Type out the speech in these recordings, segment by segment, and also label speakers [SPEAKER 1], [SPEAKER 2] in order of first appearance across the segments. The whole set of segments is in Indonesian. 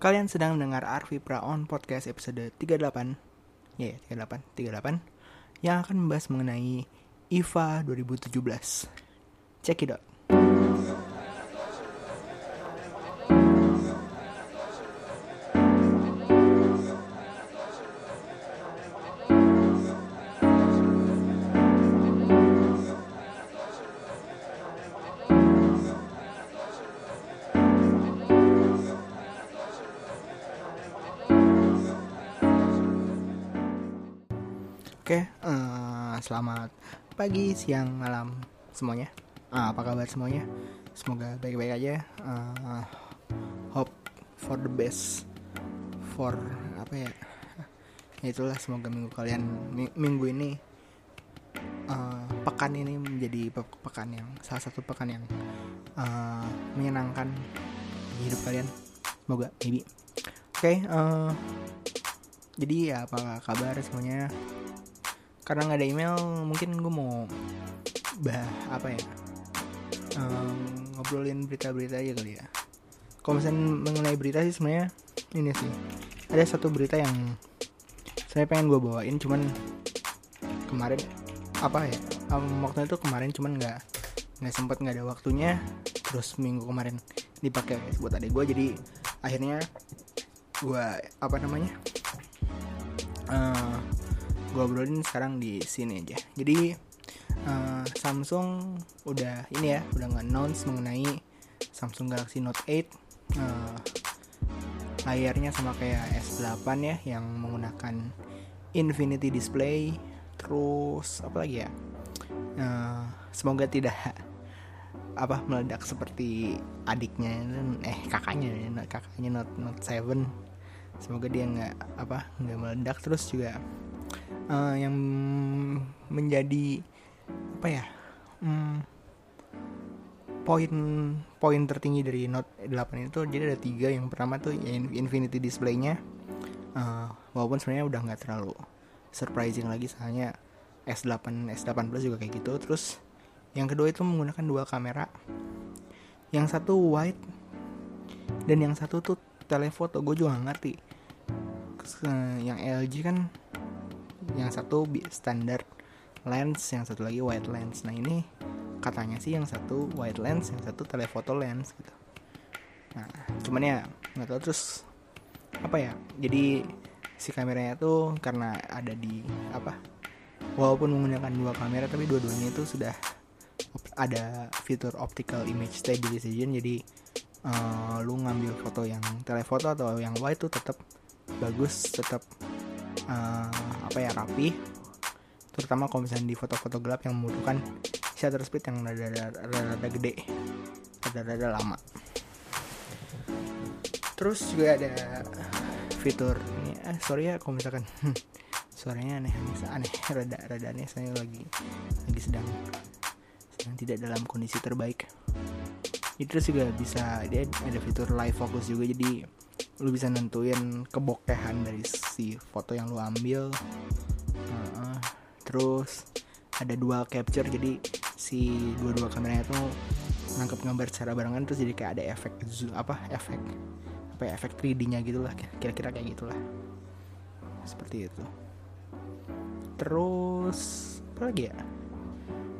[SPEAKER 1] Kalian sedang mendengar Arvi Praon Podcast episode 38 Ya, yeah, 38, 38 Yang akan membahas mengenai IFA 2017 Check it out selamat pagi, siang, malam semuanya. Ah, apa kabar semuanya? Semoga baik-baik aja. Eh, hope for the best for apa ya? Ya itulah semoga minggu kalian mi- minggu ini eh, pekan ini menjadi pe- pekan yang salah satu pekan yang eh, menyenangkan di hidup kalian. Semoga maybe. Oke, eh, jadi ya apa kabar semuanya? Karena nggak ada email mungkin gue mau bah apa ya em, ngobrolin berita-berita aja kali ya. Kalau misalnya mengenai berita sih sebenarnya ini sih ada satu berita yang saya pengen gue bawain cuman kemarin apa ya em, waktu itu kemarin cuman nggak nggak sempet nggak ada waktunya terus minggu kemarin dipakai buat adik gue jadi akhirnya gue apa namanya eh, gue obrolin sekarang di sini aja. Jadi eh, Samsung udah ini ya udah nge-announce mengenai Samsung Galaxy Note 8 eh, layarnya sama kayak S8 ya yang menggunakan Infinity Display. Terus apa lagi ya? Eh, semoga tidak apa meledak seperti adiknya eh kakaknya kakaknya Note Note 7 semoga dia nggak apa nggak meledak. Terus juga eh, yang menjadi apa ya hmm, poin poin tertinggi dari Note 8 itu jadi ada tiga. Yang pertama tuh ya in- Infinity Display-nya. Eh, walaupun sebenarnya udah nggak terlalu surprising lagi soalnya S8 S8 Plus juga kayak gitu. Terus yang kedua itu menggunakan dua kamera. Yang satu wide dan yang satu tuh telefoto. Gue juga nggak ngerti. Kes- yang LG kan yang satu bi- standar lens yang satu lagi wide lens. Nah ini katanya sih yang satu wide lens yang satu telephoto lens gitu. Nah cuman ya nggak tahu terus apa ya jadi si kameranya tuh karena ada di apa walaupun menggunakan dua kamera tapi dua-duanya itu sudah ada fitur optical image stabilization jadi eh, lu ngambil foto yang telefoto atau yang wide tuh tetap bagus tetap eh, apa ya rapi. Terutama kalau misalnya di foto-foto gelap yang membutuhkan shutter speed yang rada-rada gede. Rada-rada lama. Terus juga ada fitur ini. Eh, sorry ya kalau misalkan. Suaranya aneh aneh aneh rada rada aneh. Saya lagi lagi sedang sedang tidak dalam kondisi terbaik. Itu terus juga bisa dia ada fitur live focus juga. Jadi lu bisa nentuin kebokehan dari si foto yang lu ambil. Heeh. terus ada dual capture jadi si dua-dua kameranya tuh nangkep gambar secara barengan terus jadi kayak ada efek apa efek apa ya efek 3D-nya gitu lah kira-kira kayak gitulah. Seperti itu. Terus apa lagi ya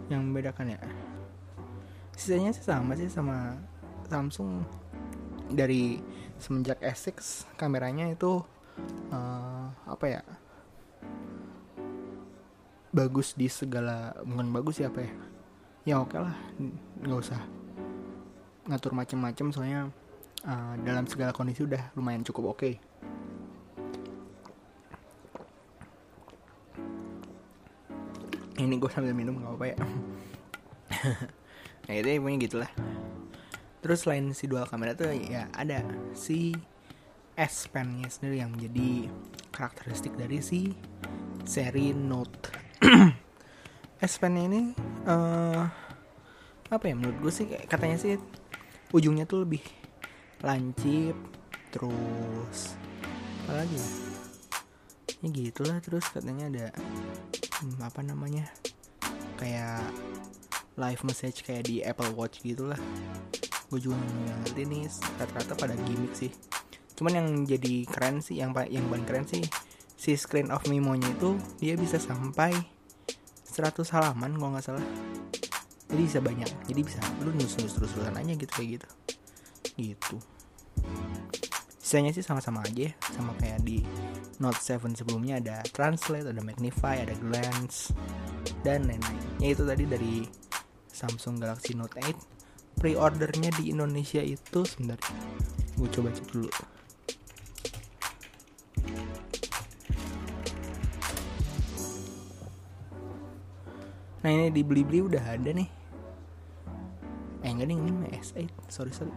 [SPEAKER 1] yang membedakan ya? Sisanya sih sama sih sama Samsung. Dari semenjak S6 kameranya itu eh, apa ya? Bagus di segala bukan bagus ya apa ya? Ya oke lah nggak usah ngatur macem-macem soalnya eh, dalam segala kondisi udah lumayan cukup oke. Ini gue sambil minum nggak apa ya. Nah itu ya pokoknya gitulah terus selain si dual kamera tuh ya ada si S Pen nya sendiri yang menjadi karakteristik dari si seri Note. S Pen ini eh apa ya menurut gue sih katanya sih ujungnya tuh lebih lancip terus apa lagi ya? Ya gitulah terus katanya ada hmm, apa namanya kayak live message kayak di Apple Watch gitulah gue juga nggak ngerti nih rata-rata pada gimmick sih. Cuman yang jadi keren sih yang yang paling keren sih si screen of memo-nya itu dia bisa sampai 100 halaman nggak salah. Jadi bisa banyak jadi bisa lu nulis nulis terus terusan aja gitu kayak gitu. Gitu. Sisanya sih sama-sama aja sama kayak di Note 7 sebelumnya ada translate ada magnify ada glance dan lain-lain. Ya itu tadi dari Samsung Galaxy Note 8 pre-ordernya di Indonesia itu sebentar. Gue coba cek dulu. Nah ini di Blibli udah ada nih. Eh enggak nih ini S8 Sorry sorry.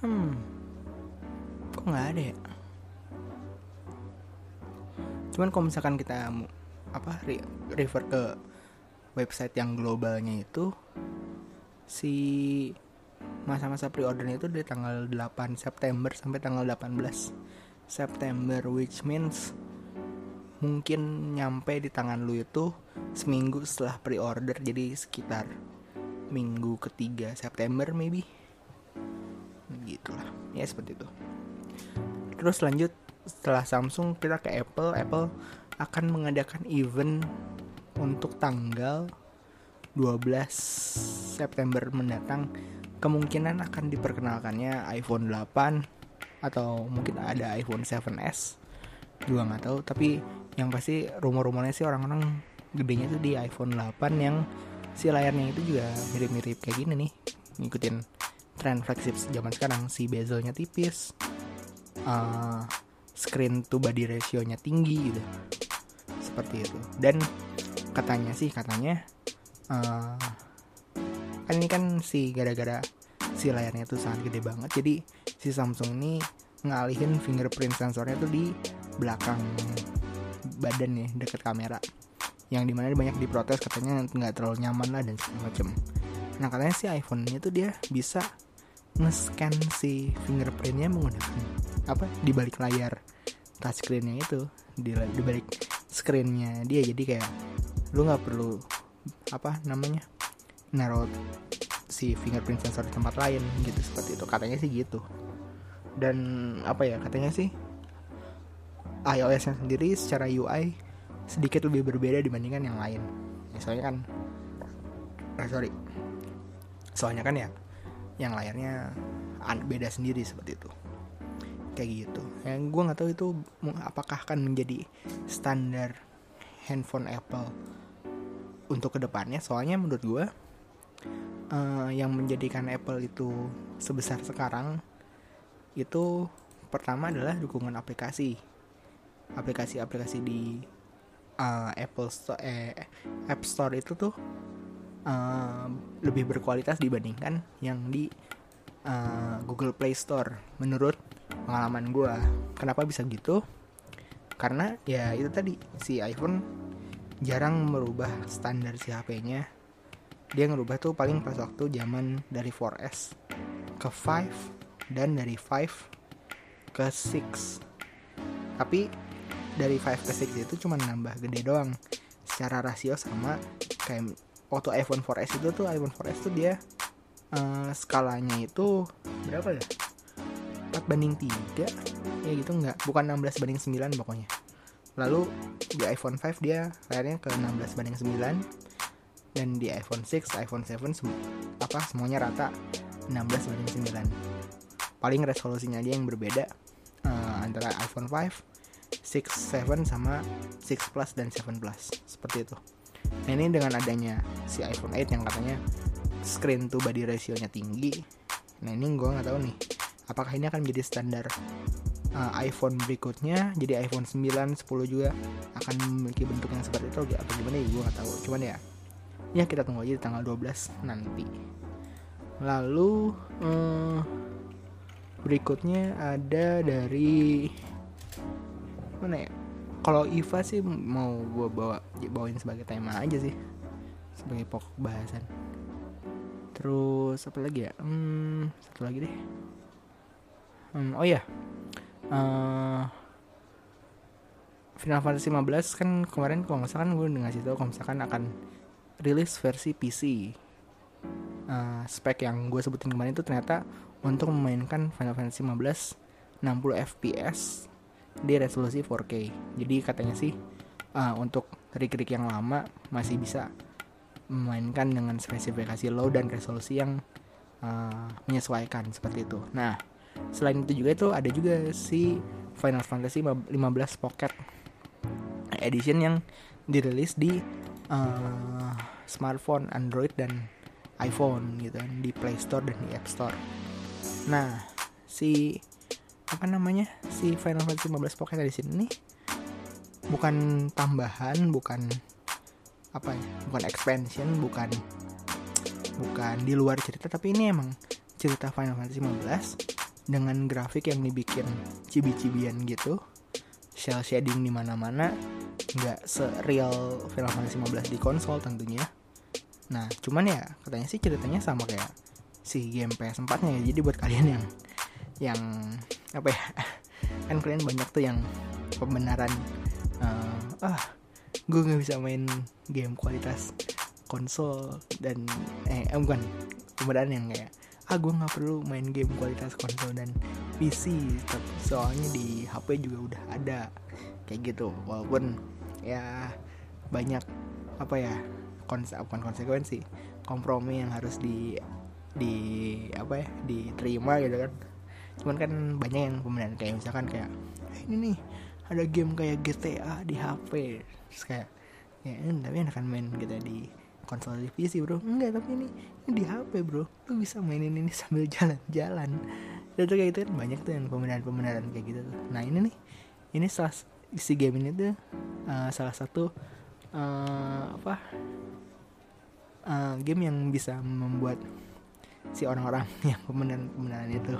[SPEAKER 1] Hmm. Kok nggak ada ya? Cuman kalau misalkan kita apa re refer ke website yang globalnya itu si masa-masa pre-ordernya itu dari tanggal 8 September sampai tanggal 18 September which means mungkin nyampe di tangan lu itu seminggu setelah pre-order jadi sekitar minggu ketiga September maybe. Gitulah ya seperti itu. Terus lanjut setelah Samsung kita ke Apple. Apple akan mengadakan event untuk tanggal 12 September mendatang kemungkinan akan diperkenalkannya iPhone 8 atau mungkin ada iPhone 7s juga nggak tahu tapi yang pasti rumor-rumornya sih orang-orang gedenya tuh di iPhone 8 yang si layarnya itu juga mirip-mirip kayak gini nih ngikutin tren flagship zaman sekarang. Si bezelnya tipis uh, screen to body ratio-nya tinggi gitu. Seperti itu. Dan katanya sih katanya uh, kan ini kan si gara-gara si layarnya tuh sangat gede banget jadi si Samsung ini ngalihin fingerprint sensornya tuh di belakang badan nih deket kamera. Yang di mana banyak diprotes katanya nggak terlalu nyaman lah dan segala macem. Nah katanya si iPhone ini tuh dia bisa nge-scan si fingerprintnya menggunakan apa? Di balik layar touchscreennya itu di, di balik screennya dia. Jadi kayak lu nggak perlu apa namanya naruh si fingerprint sensor di tempat lain gitu seperti itu katanya sih gitu dan apa ya katanya sih iOS nya sendiri secara UI sedikit lebih berbeda dibandingkan yang lain. Misalnya kan, eh, sorry, soalnya kan ya, yang layarnya beda sendiri seperti itu. Kayak gitu. Yang gue nggak tahu itu apakah akan menjadi standar handphone Apple untuk ke depannya. Soalnya menurut gue, uh, yang menjadikan Apple itu sebesar sekarang itu pertama adalah dukungan aplikasi aplikasi-aplikasi di uh, Apple Store eh, App Store itu tuh uh, lebih berkualitas dibandingkan yang di uh, Google Play Store menurut pengalaman gue kenapa bisa gitu karena ya itu tadi si iPhone jarang merubah standar si HP-nya dia ngerubah tuh paling pas waktu zaman dari 4S ke 5 dan dari 5 ke 6 tapi dari 5 ke 6 itu cuma nambah gede doang. Secara rasio sama kayak waktu iPhone 4S itu tuh iPhone 4S tuh dia uh, skalanya itu berapa ya? 4 banding 3 ya gitu nggak bukan 16 banding 9 pokoknya. Lalu di iPhone 5 dia layarnya ke 16 banding 9 dan di iPhone 6 iPhone 7 sem apa semuanya rata 16 banding 9 paling resolusinya aja yang berbeda uh, antara iPhone 5 6, 7 sama 6 Plus dan 7 Plus seperti itu. Nah ini dengan adanya si iPhone 8 yang katanya screen to body ratio-nya tinggi. Nah ini gue nggak tahu nih apakah ini akan menjadi standar uh, iPhone berikutnya jadi iPhone 9, 10 juga akan memiliki bentuk yang seperti itu atau gimana ya gue nggak tahu. Cuman ya ya kita tunggu aja di tanggal 12 nanti. Lalu um, berikutnya ada dari mana ya? Kalau IVA sih mau gue bawa bawain sebagai tema aja sih sebagai pokok bahasan. Terus apa lagi ya? Hmm, satu lagi deh. Hmm, oh ya uh, Final Fantasy 15 kan kemarin kalau nggak salah kan gue udah ngasih tau kalau misalkan akan rilis versi PC uh, spek yang gue sebutin kemarin itu ternyata untuk memainkan Final Fantasy 15 60 fps di resolusi 4K. Jadi katanya sih uh, untuk rig-rig yang lama masih bisa memainkan dengan spesifikasi low dan resolusi yang uh, menyesuaikan seperti itu. Nah, selain itu juga itu ada juga si Final Fantasy 15 Pocket Edition yang dirilis di uh, smartphone Android dan iPhone gitu kan di Play Store dan di App Store. Nah, si apa namanya? Si Final Fantasy 15 Pocket Edition ini bukan tambahan, bukan apa ya? Bukan expansion, bukan bukan di luar cerita tapi ini emang cerita Final Fantasy 15 dengan grafik yang dibikin cibi-cibian gitu. Shell shading di mana-mana, nggak se-real Final Fantasy 15 di konsol tentunya. Nah, cuman ya katanya sih ceritanya sama kayak si game PS4 nya ya. Jadi buat kalian yang yang apa ya? kan kalian banyak tuh yang pembenaran uh, ah gue nggak bisa main game kualitas konsol dan eh, eh bukan pembenaran yang kayak ah gue nggak perlu main game kualitas konsol dan PC soalnya di HP juga udah ada kayak gitu. Walaupun ya banyak apa ya kons bukan konsekuensi kompromi yang harus di di apa ya diterima gitu kan. Cuman kan banyak yang pembenaran kayak misalkan kayak eh, ini nih ada game kayak GTA di HP terus kayak ya tapi enakan main gitu di konsol di PC bro. Enggak tapi ini, ini di HP bro. Lu bisa mainin ini sambil jalan-jalan. Dan tuh kayak gitu kan banyak tuh yang pembenaran-pembenaran kayak gitu tuh. Nah ini nih ini salah si game ini tuh uh, salah satu uh, apa uh, game yang bisa membuat si orang-orang yang pembenaran-pembenaran itu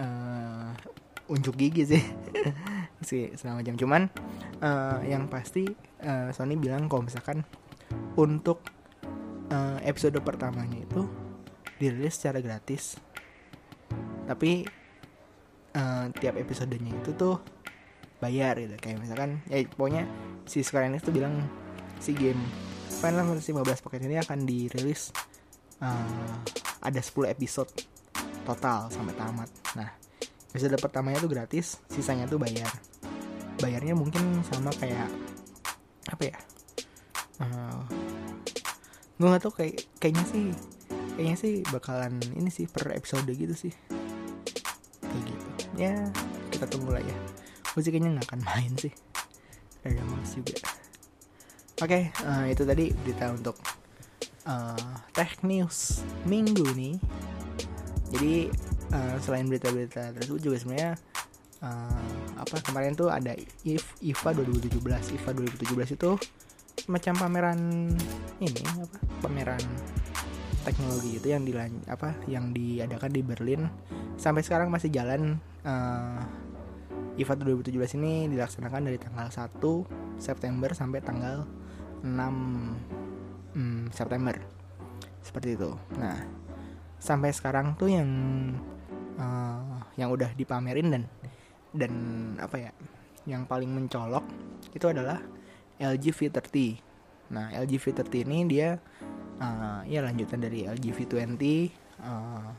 [SPEAKER 1] uh, unjuk gigi sih. Sih selama jam cuman uh, yang pasti uh, Sony bilang kalau misalkan untuk uh, episode pertamanya itu dirilis secara gratis. Tapi uh, tiap episodenya itu tuh bayar gitu. Kayak misalkan ya pokoknya si Square Enix tuh bilang si game Final Fantasy 15 Pocket ini akan dirilis uh, ada 10 episode total sampai tamat. Nah episode pertamanya tuh gratis sisanya tuh bayar. Bayarnya mungkin sama kayak apa ya uh, gue gak tau kayak kayaknya sih kayaknya sih bakalan ini sih per episode gitu sih. Kayak gitu. Ya kita tunggu lah ya. Gue sih kayaknya nggak akan main sih. Ada males juga. Oke okay, uh, itu tadi berita untuk uh, tech news minggu nih. Jadi uh, selain berita-berita tersebut juga sebenarnya uh, apa kemarin tuh ada IF IFA 2017 IFA 2017 itu semacam pameran ini apa pameran teknologi itu yang dilan apa yang diadakan di Berlin. Sampai sekarang masih jalan uh, IFA 2017 ini dilaksanakan dari tanggal 1 September sampai tanggal 6 hmm, September. Seperti itu. Nah sampai sekarang tuh yang uh, yang udah dipamerin dan dan apa ya yang paling mencolok itu adalah LG V30 nah LG V30 ini dia uh, ya lanjutan dari LG V20 uh,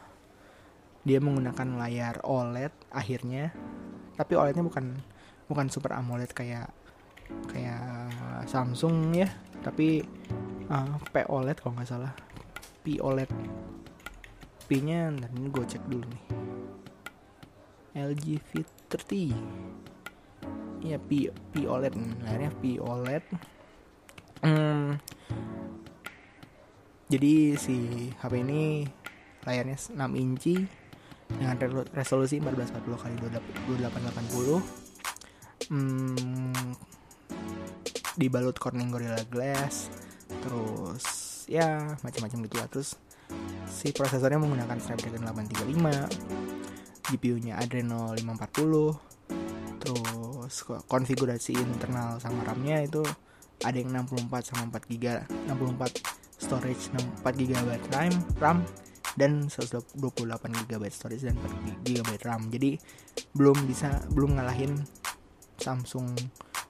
[SPEAKER 1] dia menggunakan layar OLED akhirnya. Tapi OLEDnya bukan bukan super AMOLED kayak kayak Samsung ya. Tapi uh, P OLED kalau nggak salah. P OLED P nya dan ini gue cek dulu nih. LG V30 ya P OLED layarnya P OLED hmm, jadi si HP ini layarnya 6 inci dengan resolusi 1440 kali 2880 hmm, dibalut Corning Gorilla Glass. Terus ya macam-macam gitu lah. Terus si prosesornya menggunakan Snapdragon 835 GPU-nya Adreno 540 terus konfigurasi internal sama RAM-nya itu ada yang 64 sama 4 GB 64 storage 4 GB RAM RAM dan 128 GB storage dan 4 GB RAM. Jadi belum bisa belum ngalahin Samsung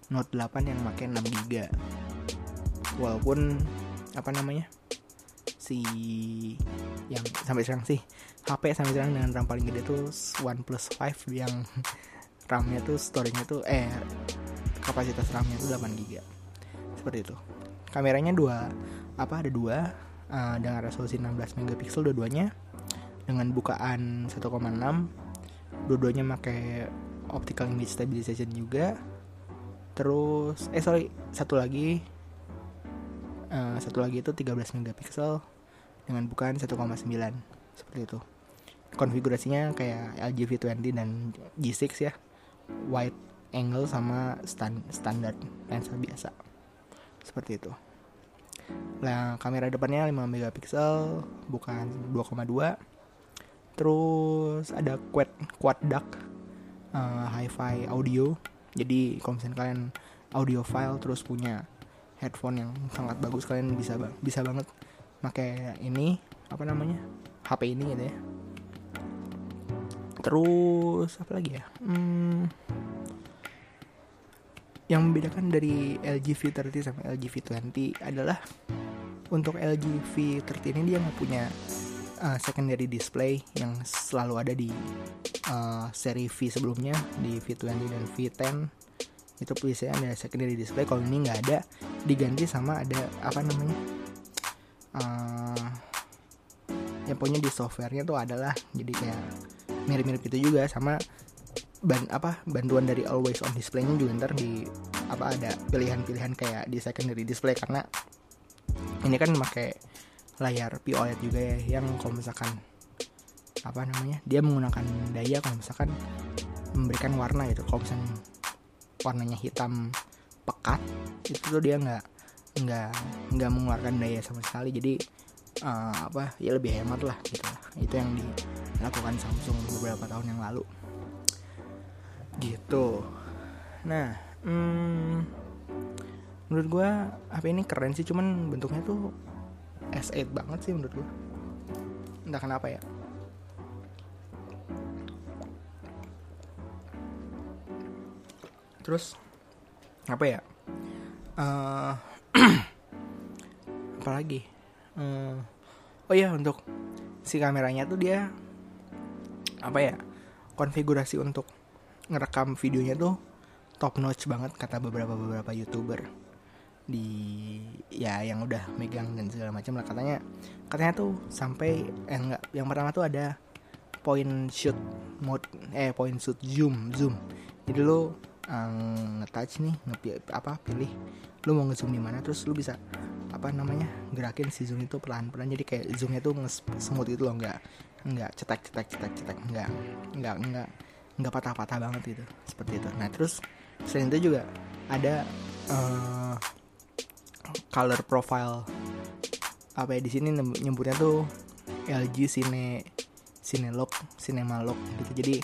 [SPEAKER 1] Note 8 yang pakai 6 GB walaupun apa namanya si yang sampai sekarang sih HP sampai sekarang dengan RAM paling gede tuh OnePlus 5 yang RAM-nya tuh storage-nya tuh eh kapasitas RAM-nya tuh 8 GB seperti itu. Kameranya dua apa ada dua uh, dengan resolusi 16 megapiksel dua-duanya dengan bukaan 1,6 dua-duanya pakai optical image stabilization juga. Terus eh sorry satu lagi uh, satu lagi itu 13 megapiksel dengan bukaan 1,9 seperti itu. Konfigurasinya kayak LG V20 dan G6 ya wide angle sama stand, standar lensa biasa. Seperti itu. Nah kamera depannya 5 megapiksel bukan 2,2 terus ada quad quad DAC uh, hi-fi audio. Jadi kalau misalnya kalian audio file terus punya headphone yang sangat bagus kalian bisa bisa banget pakai ini apa namanya HP ini gitu ya terus apa lagi ya? Hmm, yang membedakan dari LG V30 sama LG V20 adalah untuk LG V30 ini dia nggak punya uh, secondary display yang selalu ada di uh, seri V sebelumnya di V20 dan V10 itu biasanya ada secondary display. Kalau ini nggak ada diganti sama ada apa namanya uh, yang punya di softwarenya tuh adalah jadi kayak mirip-mirip itu juga sama ban apa bantuan dari always on displaynya juga ntar di apa ada pilihan-pilihan kayak di secondary display karena ini kan pakai layar POLED juga ya yang kalau misalkan apa namanya dia menggunakan daya kalau misalkan memberikan warna gitu. Kalau misalkan warnanya hitam pekat itu tuh dia nggak nggak nggak mengeluarkan daya sama sekali. Jadi uh, apa ya lebih hemat lah gitu lah. Itu yang dilakukan Samsung beberapa tahun yang lalu. Gitu. Nah hmm, menurut gue HP ini keren sih cuman bentuknya tuh S8 banget sih menurut gue entah kenapa ya. Terus apa ya? Uh, apa lagi uh, oh ya untuk si kameranya tuh dia apa ya konfigurasi untuk ngerekam videonya tuh top notch banget kata beberapa beberapa youtuber. Di ya yang udah megang dan segala macam lah katanya katanya tuh sampai eh enggak yang pertama tuh ada point shoot mode eh point shoot zoom zoom. Jadi lo um, nge-touch nih nge apa pilih lu mau ngezoom di mana terus lu bisa apa namanya gerakin si zoom itu pelan-pelan. Jadi kayak zoomnya tuh semut itu loh nggak nggak cetak cetak cetak cetak nggak nggak nggak nggak patah-patah banget gitu seperti itu. Nah terus selain itu juga ada uh, color profile apa ya di sini nyebutnya tuh LG Cine Cinelog Cinemalog gitu. Jadi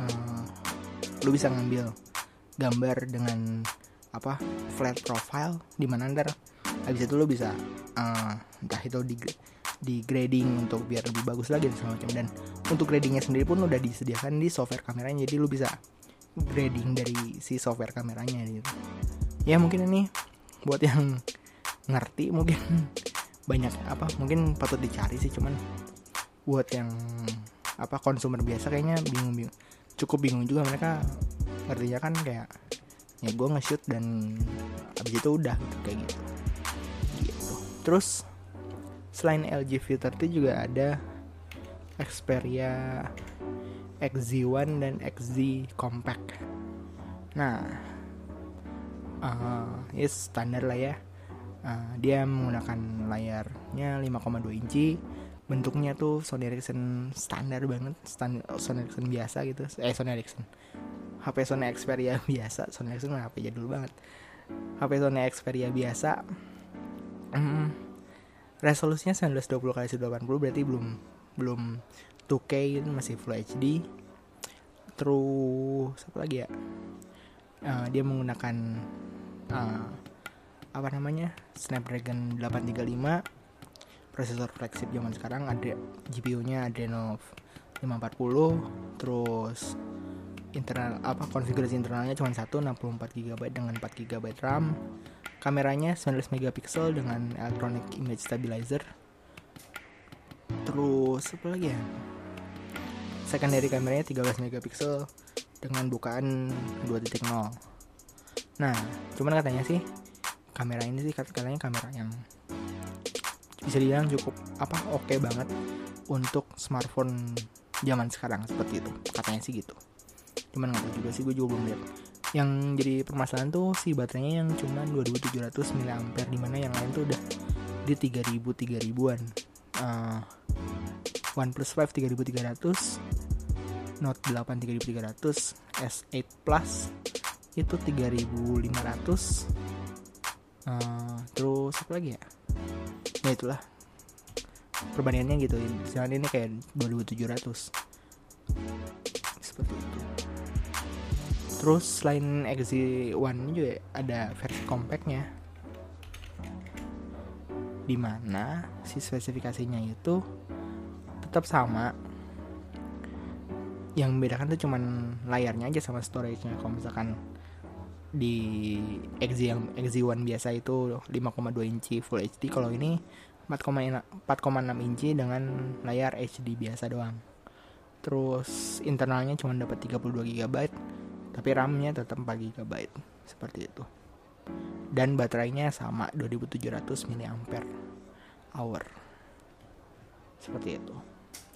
[SPEAKER 1] uh, lu bisa ngambil gambar dengan apa flat profile di mana ntar habis itu lo bisa uh, entah itu di di grading untuk biar lebih bagus lagi dan segala macam. Dan untuk gradingnya sendiri pun udah disediakan di software kameranya. Jadi lo bisa grading dari si software kameranya gitu. Ya mungkin ini buat yang ngerti mungkin banyak apa mungkin patut dicari sih. Cuman buat yang apa konsumer biasa kayaknya bingung bingung cukup bingung juga mereka. Ngertinya kan kayak ya gue nge-shoot dan abis itu udah gitu kayak gitu terus selain LG V30 juga ada Xperia XZ1 dan XZ Compact. Nah uh, ya standar lah ya. Uh, dia menggunakan layarnya 5,2 inci. Bentuknya tuh Sony Ericsson standar banget standar Sony Ericsson biasa gitu. Eh Sony Ericsson. HP Sony Xperia biasa. Sony Ericsson HP jadul banget. HP Sony Xperia biasa hmm, resolusinya 1920 x 1080 berarti belum belum 2K gitu, masih Full HD terus apa lagi ya? Uh, dia menggunakan uh, apa namanya? Snapdragon 835 prosesor flagship zaman sekarang ada GPU-nya Adreno 540 terus internal apa konfigurasi internalnya cuma satu 64 GB dengan 4 GB RAM kameranya 19 megapiksel dengan electronic image stabilizer. Terus apa lagi ya? Secondary kameranya 13 megapiksel dengan bukaan 2.0 nah cuman katanya sih kamera ini sih katanya kamera yang bisa dibilang cukup apa oke okay banget untuk smartphone zaman sekarang seperti itu. Katanya sih gitu. Cuman nggak tahu juga sih gue juga belum lihat yang jadi permasalahan tuh si baterainya yang cuma 2700 mAh di mana yang lain tuh udah di 3000 3000-an uh, OnePlus 5 3300 Note 8 3300 S8 Plus itu 3500 uh, terus apa lagi ya? Ya itulah. Perbandingannya gitu jangan ini kayak 2700 seperti itu terus selain XZ1 juga ada versi compactnya. Di mana si spesifikasinya itu tetap sama. Yang membedakan tuh cuman layarnya aja sama storage-nya. Kalau misalkan di XZ yang XZ1 biasa itu 5,2 inci Full HD kalau ini 4,6 inci dengan layar HD biasa doang. Terus internalnya cuma dapat 32 GB tapi RAM-nya tetap 4 GB seperti itu. Dan baterainya sama 2700 mAh seperti itu.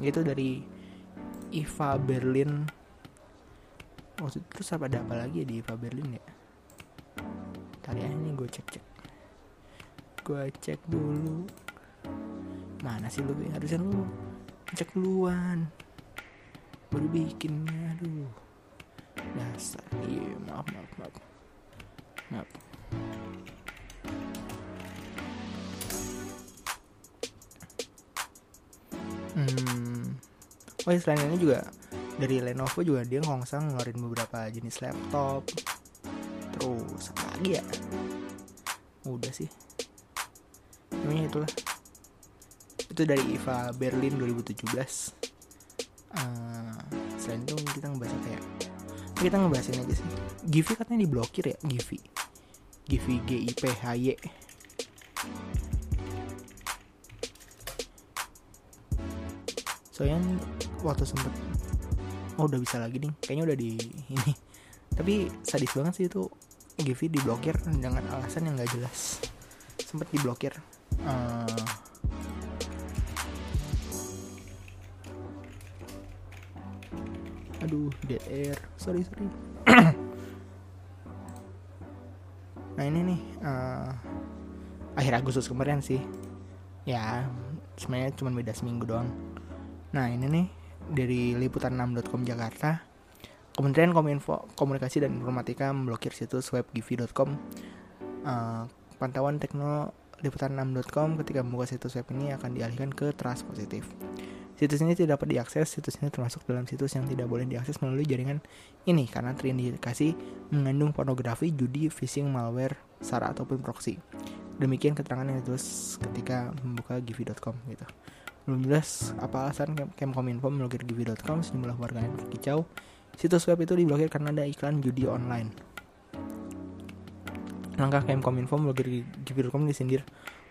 [SPEAKER 1] Itu dari IFA Berlin. Oh terus apa ada apa lagi ya di IFA Berlin ya? Tadi ya ini gue cek cek gue cek dulu. Mana sih lu harusnya lu? Cek duluan. Baru bikinnya aduh dasar iya maaf maaf maaf. Maaf. Hmm. Oh ya selain ini juga dari Lenovo juga dia ngongsang ngeluarin beberapa jenis laptop. Terus apa lagi ya? Udah sih. Namanya itulah. Itu dari IFA Berlin 2017 uh, selain itu kita ngebahas ya kita ngebahasin aja sih. Givi katanya diblokir ya Givi Givi G I P H Y. Soalnya waktu sempet oh udah bisa lagi nih. Kayaknya udah di ini. Tapi sadis banget sih itu Givi diblokir dengan alasan yang gak jelas. Sempet diblokir. Uh, aduh dead air sorry sorry. Nah ini nih uh, akhir Agustus kemarin sih. Ya sebenarnya cuma beda seminggu doang. Nah ini nih dari liputan6.com Jakarta Kementerian Kominfo Komunikasi dan Informatika memblokir situs web givi.com uh, pantauan tekno liputan6.com ketika membuka situs web ini akan dialihkan ke trust positif Situs ini tidak dapat diakses, situs ini termasuk dalam situs yang tidak boleh diakses melalui jaringan ini karena terindikasi mengandung pornografi, judi, phishing, malware, SAR ataupun proxy. Demikian keterangan yang ditulis ketika membuka givi.com gitu. Belum jelas apa alasan Kemkominfo memblokir givi.com sejumlah warganet berkicau. Situs web itu diblokir karena ada iklan judi online. Langkah Kemkominfo memblokir givi.com disindir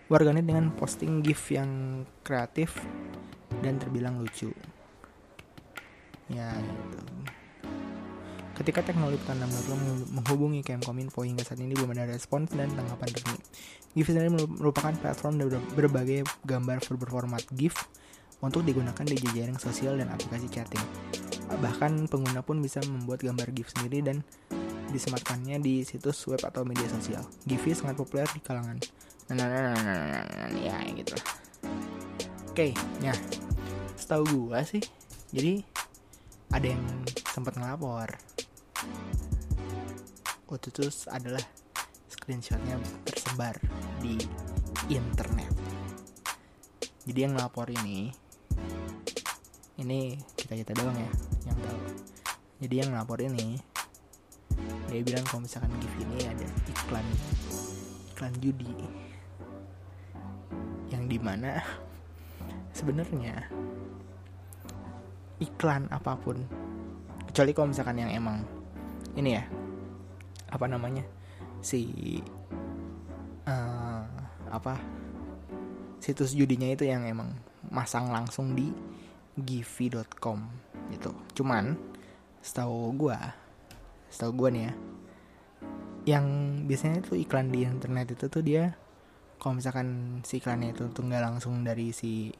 [SPEAKER 1] warganet dengan posting GIF yang kreatif dan terbilang lucu ya gitu Ketika teknologi tanam menghubungi Kemkominfo hingga saat ini belum ada respons dan tanggapan resmi. Sendiri merupakan platform berbagai gambar berformat GIF untuk digunakan di jejaring sosial dan aplikasi chatting. Bahkan pengguna pun bisa membuat gambar GIF sendiri dan disematkannya di situs web atau media sosial. GIF sangat populer di kalangan. Nah, nah, nah, nah, nah, nah, nah, nah ya gitu. Oke, okay, ya setahu gue sih jadi ada yang sempat ngelapor. Waktu itu adalah screenshotnya tersebar di internet. Jadi yang ngelapor ini ini kita kita doang ya yang tahu. Jadi yang ngelapor ini dia bilang kalau misalkan gift ini ada iklan iklan judi. Yang di mana sebenarnya iklan apa pun kecuali kalau misalkan yang emang ini ya apa namanya si uh, apa situs judinya itu yang emang masang langsung di givi.com gitu. Cuman setahu gue setahu gue nih ya yang biasanya tuh iklan di internet itu tuh dia kalau misalkan si iklannya itu tuh nggak langsung dari si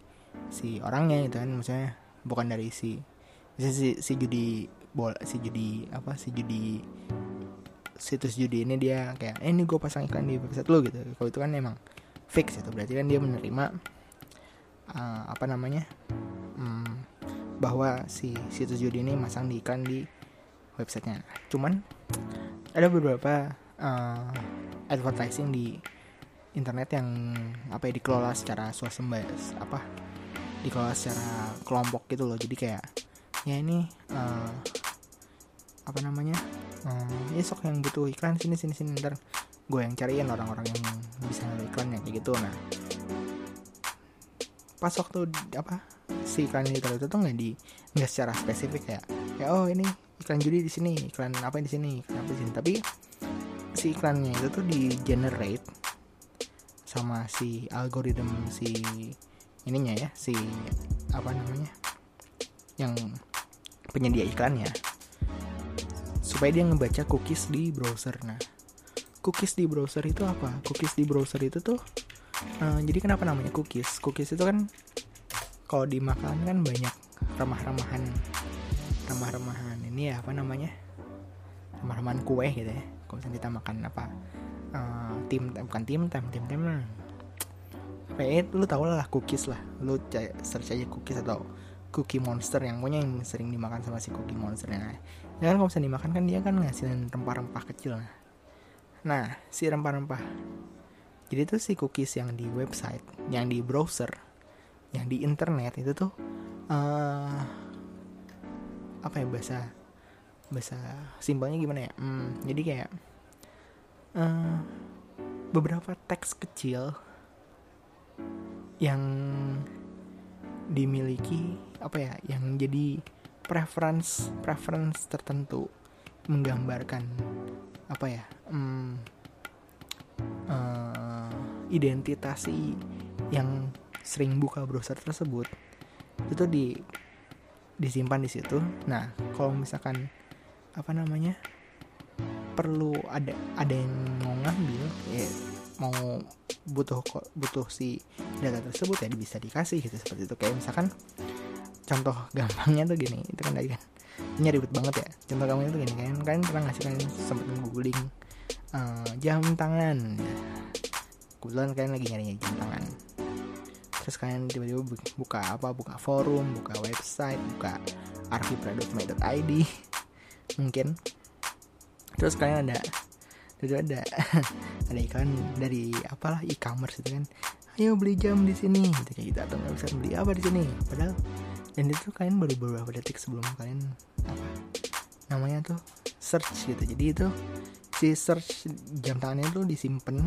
[SPEAKER 1] si orangnya gitu kan misalnya bukan dari si si, si, judi bola si judi apa si judi situs judi ini dia kayak eh, ini gue pasang iklan di website lo gitu. Kalau itu kan emang fix itu berarti kan dia menerima uh, apa namanya um, bahwa si situs judi ini masang di iklan di websitenya. Cuman ada beberapa uh, advertising di internet yang apa ya dikelola secara swasembada apa dikelola secara kelompok gitu loh. Jadi kayak ya ini uh, apa namanya uh, ya sok yang butuh iklan sini sini sini ntar gue yang cariin orang-orang yang bisa iklan yang kayak gitu. Nah pas waktu apa si iklan itu itu tuh nggak di nggak secara spesifik ya ya oh ini iklan judi di sini iklan apa di sini iklan apa di sini. Tapi si iklannya itu tuh di generate sama si algoritma si ininya ya si apa namanya yang penyedia iklannya. Supaya dia ngebaca cookies di browser. Nah cookies di browser itu apa? Cookies di browser itu tuh uh, jadi kenapa namanya cookies? Cookies itu kan kalau di makanan kan banyak remah-remahan remah-remahan ini ya apa namanya? Remah-remahan kue gitu ya. Kalau misalnya kita makan apa uh, tim bukan tim tim tim tim kayak lu tau lah cookies lah. Lu search aja cookies atau cookie monster yang punya yang sering dimakan sama si cookie monster nah ya kan kalau misalnya dimakan kan dia kan ngasilin rempah-rempah kecil nah. Nah si rempah-rempah. Jadi tuh si cookies yang di website yang di browser yang di internet itu tuh uh, apa ya bahasa bahasa simpelnya gimana ya? Hmm, jadi kayak uh, beberapa teks kecil yang dimiliki apa ya yang jadi preference preference tertentu menggambarkan apa ya um, uh, identitasi yang sering buka browser tersebut itu di disimpan di situ. Nah, kalau misalkan apa namanya perlu ada ada yang mau ngambil, ya mau butuh butuh si data tersebut ya bisa dikasih gitu seperti itu. Kayak misalkan contoh gampangnya tuh gini, itu kan tadi kan. Ini ribet banget ya. Contoh gampangnya tuh gini kan, kalian pernah ngasih kan sempat googling uh, jam tangan? Kebetulan kalian lagi nyari jam tangan. Terus kalian tiba-tiba buka apa? Buka forum buka website buka archipra.my.id mungkin. Terus kalian ada itu ada. Ada iklan dari apalah e-commerce itu kan. Ayo beli jam di sini. Gitu kayak gitu. Atau nggak bisa beli apa di sini. Padahal dan itu kalian baru beberapa detik sebelum kalian apa namanya tuh search gitu. Jadi itu si search jam tangannya tuh disimpan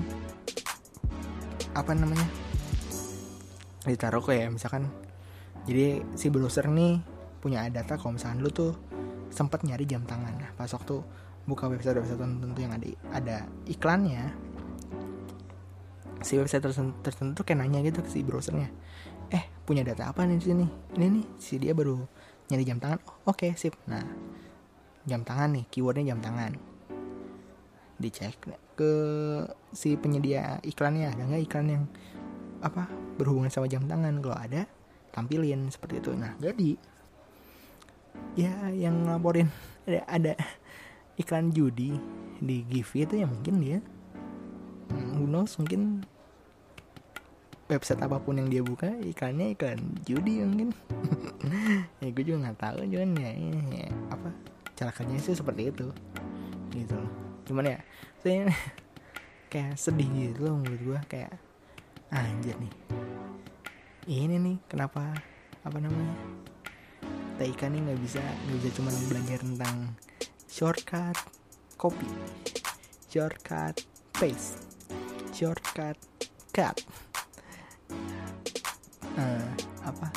[SPEAKER 1] apa namanya ditaruh kayak misalkan jadi si browser nih punya data kalau misalkan lu tuh sempat nyari jam tangan. Nah, pas waktu buka website website tertentu yang ada ada iklannya si website tertentu kayak nanya gitu ke si browsernya. Eh punya data apa nih di sini? Ini nih si dia baru nyari jam tangan. Oh, oke okay, sip. Nah jam tangan nih keywordnya jam tangan. Dicek ke si penyedia iklannya ada nggak iklan yang apa berhubungan sama jam tangan. Kalau ada tampilin seperti itu. Nah jadi ya yang ngelaporin ada, ada iklan judi di Givi itu ya mungkin dia. Hmm, who knows mungkin website apa pun yang dia buka iklannya iklan judi mungkin. Ya gue juga nggak tahu cuman ya, ya, ya apa cara kerjanya sih seperti itu gitu. Cuman ya saya kayak sedih gitu loh menurut gue kayak anjir nih. Ini nih kenapa apa namanya Taika nih nggak bisa nggak bisa cuma belajar tentang shortcut copy shortcut paste shortcut cut. Uh, apa?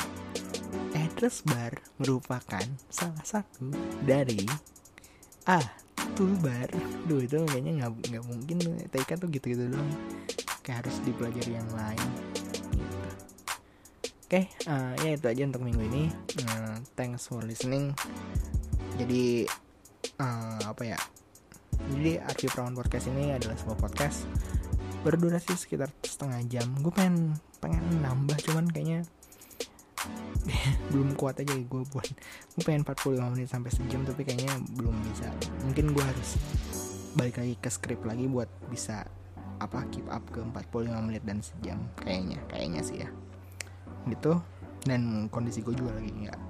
[SPEAKER 1] Address bar merupakan salah satu dari A toolbar duh itu kayaknya nggak nggak mungkin TK tuh gitu gitu doang. Kayak harus dipelajari yang lain. Oke, okay, uh, ya itu aja untuk minggu ini. Uh, thanks for listening. Jadi uh, apa ya? Jadi Arfi Prawan Podcast ini adalah sebuah podcast berdurasi sekitar setengah jam. Gue pengen pengen nambah, cuman kayaknya belum kuat aja gue buat. Gue pengen 45 menit sampai sejam, tapi kayaknya belum bisa. Mungkin gue harus balik lagi ke script lagi buat bisa apa keep up ke 45 menit dan sejam kayaknya kayaknya sih ya gitu. Dan kondisi gue juga lagi nggak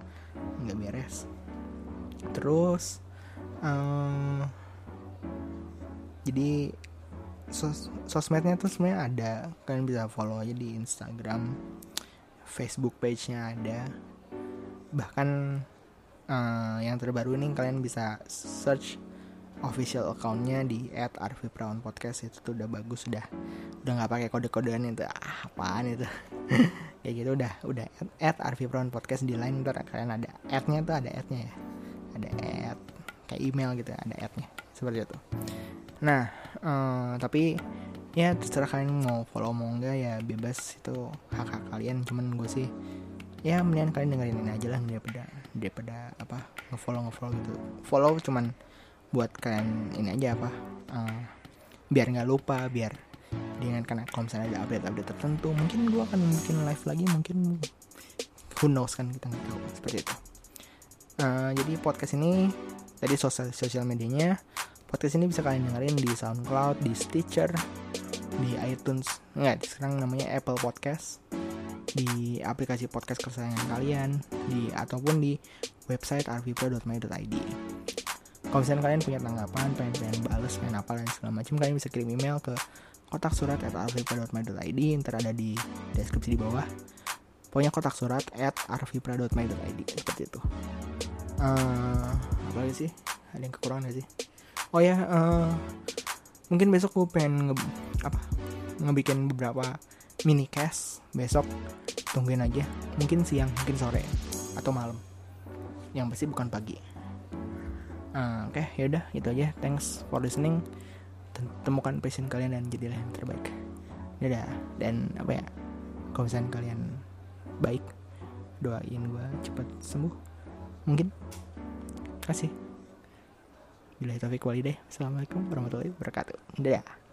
[SPEAKER 1] nggak beres. Terus um, jadi sos sosmednya tuh sebenarnya ada. Kalian bisa follow aja di Instagram Facebook page-nya ada. Bahkan uh, yang terbaru ini kalian bisa search official accountnya di @arviprawan_podcast itu tuh udah bagus udah udah nggak pakai kode-kodean itu. Ah, apaan itu kayak gitu udah udah. Add Arfi Brown podcast di line ntar kalian ada. Adnya tuh ada adnya ya. Ada ad kayak email gitu ada adnya seperti itu. Nah uh, tapi ya terserah kalian mau follow mau enggak ya bebas itu hak hak kalian. Cuman gue sih ya mendingan kalian dengerin ini aja lah daripada daripada apa ngefollow ngefollow gitu. Follow cuman buat kalian ini aja apa uh, biar nggak lupa biar dengan karena kalau misalnya ada update-update tertentu mungkin gue akan bikin live lagi mungkin who knows kan kita nggak tahu seperti itu. Uh, jadi podcast ini tadi sosial sosial medianya podcast ini bisa kalian dengerin di SoundCloud di Stitcher di iTunes nggak sekarang namanya Apple Podcast di aplikasi podcast kesayangan kalian di ataupun di website arvipro.my.id kalau misalnya kalian punya tanggapan pengen pengen balas pengen apa dan segala macam kalian bisa kirim email ke kotak surat at arvipra.my.id ntar ada di deskripsi di bawah. Pokoknya kotak surat at arvipra.my.id seperti itu. Uh, apa lagi sih? Ada yang kekurangan gak sih? Oh ya uh, mungkin besok gue pengen nge apa ngebikin beberapa mini cast besok tungguin aja. Mungkin siang mungkin sore atau malam. Yang pasti bukan pagi. Uh, oke okay, yaudah itu aja. Thanks for listening temukan passion kalian dan jadilah yang terbaik. Dadah. Dan apa ya kalau misalnya kalian baik doain gue cepat sembuh. Mungkin. Kasih. Bila itu walidaih assalamualaikum warahmatullahi wabarakatuh. Dadah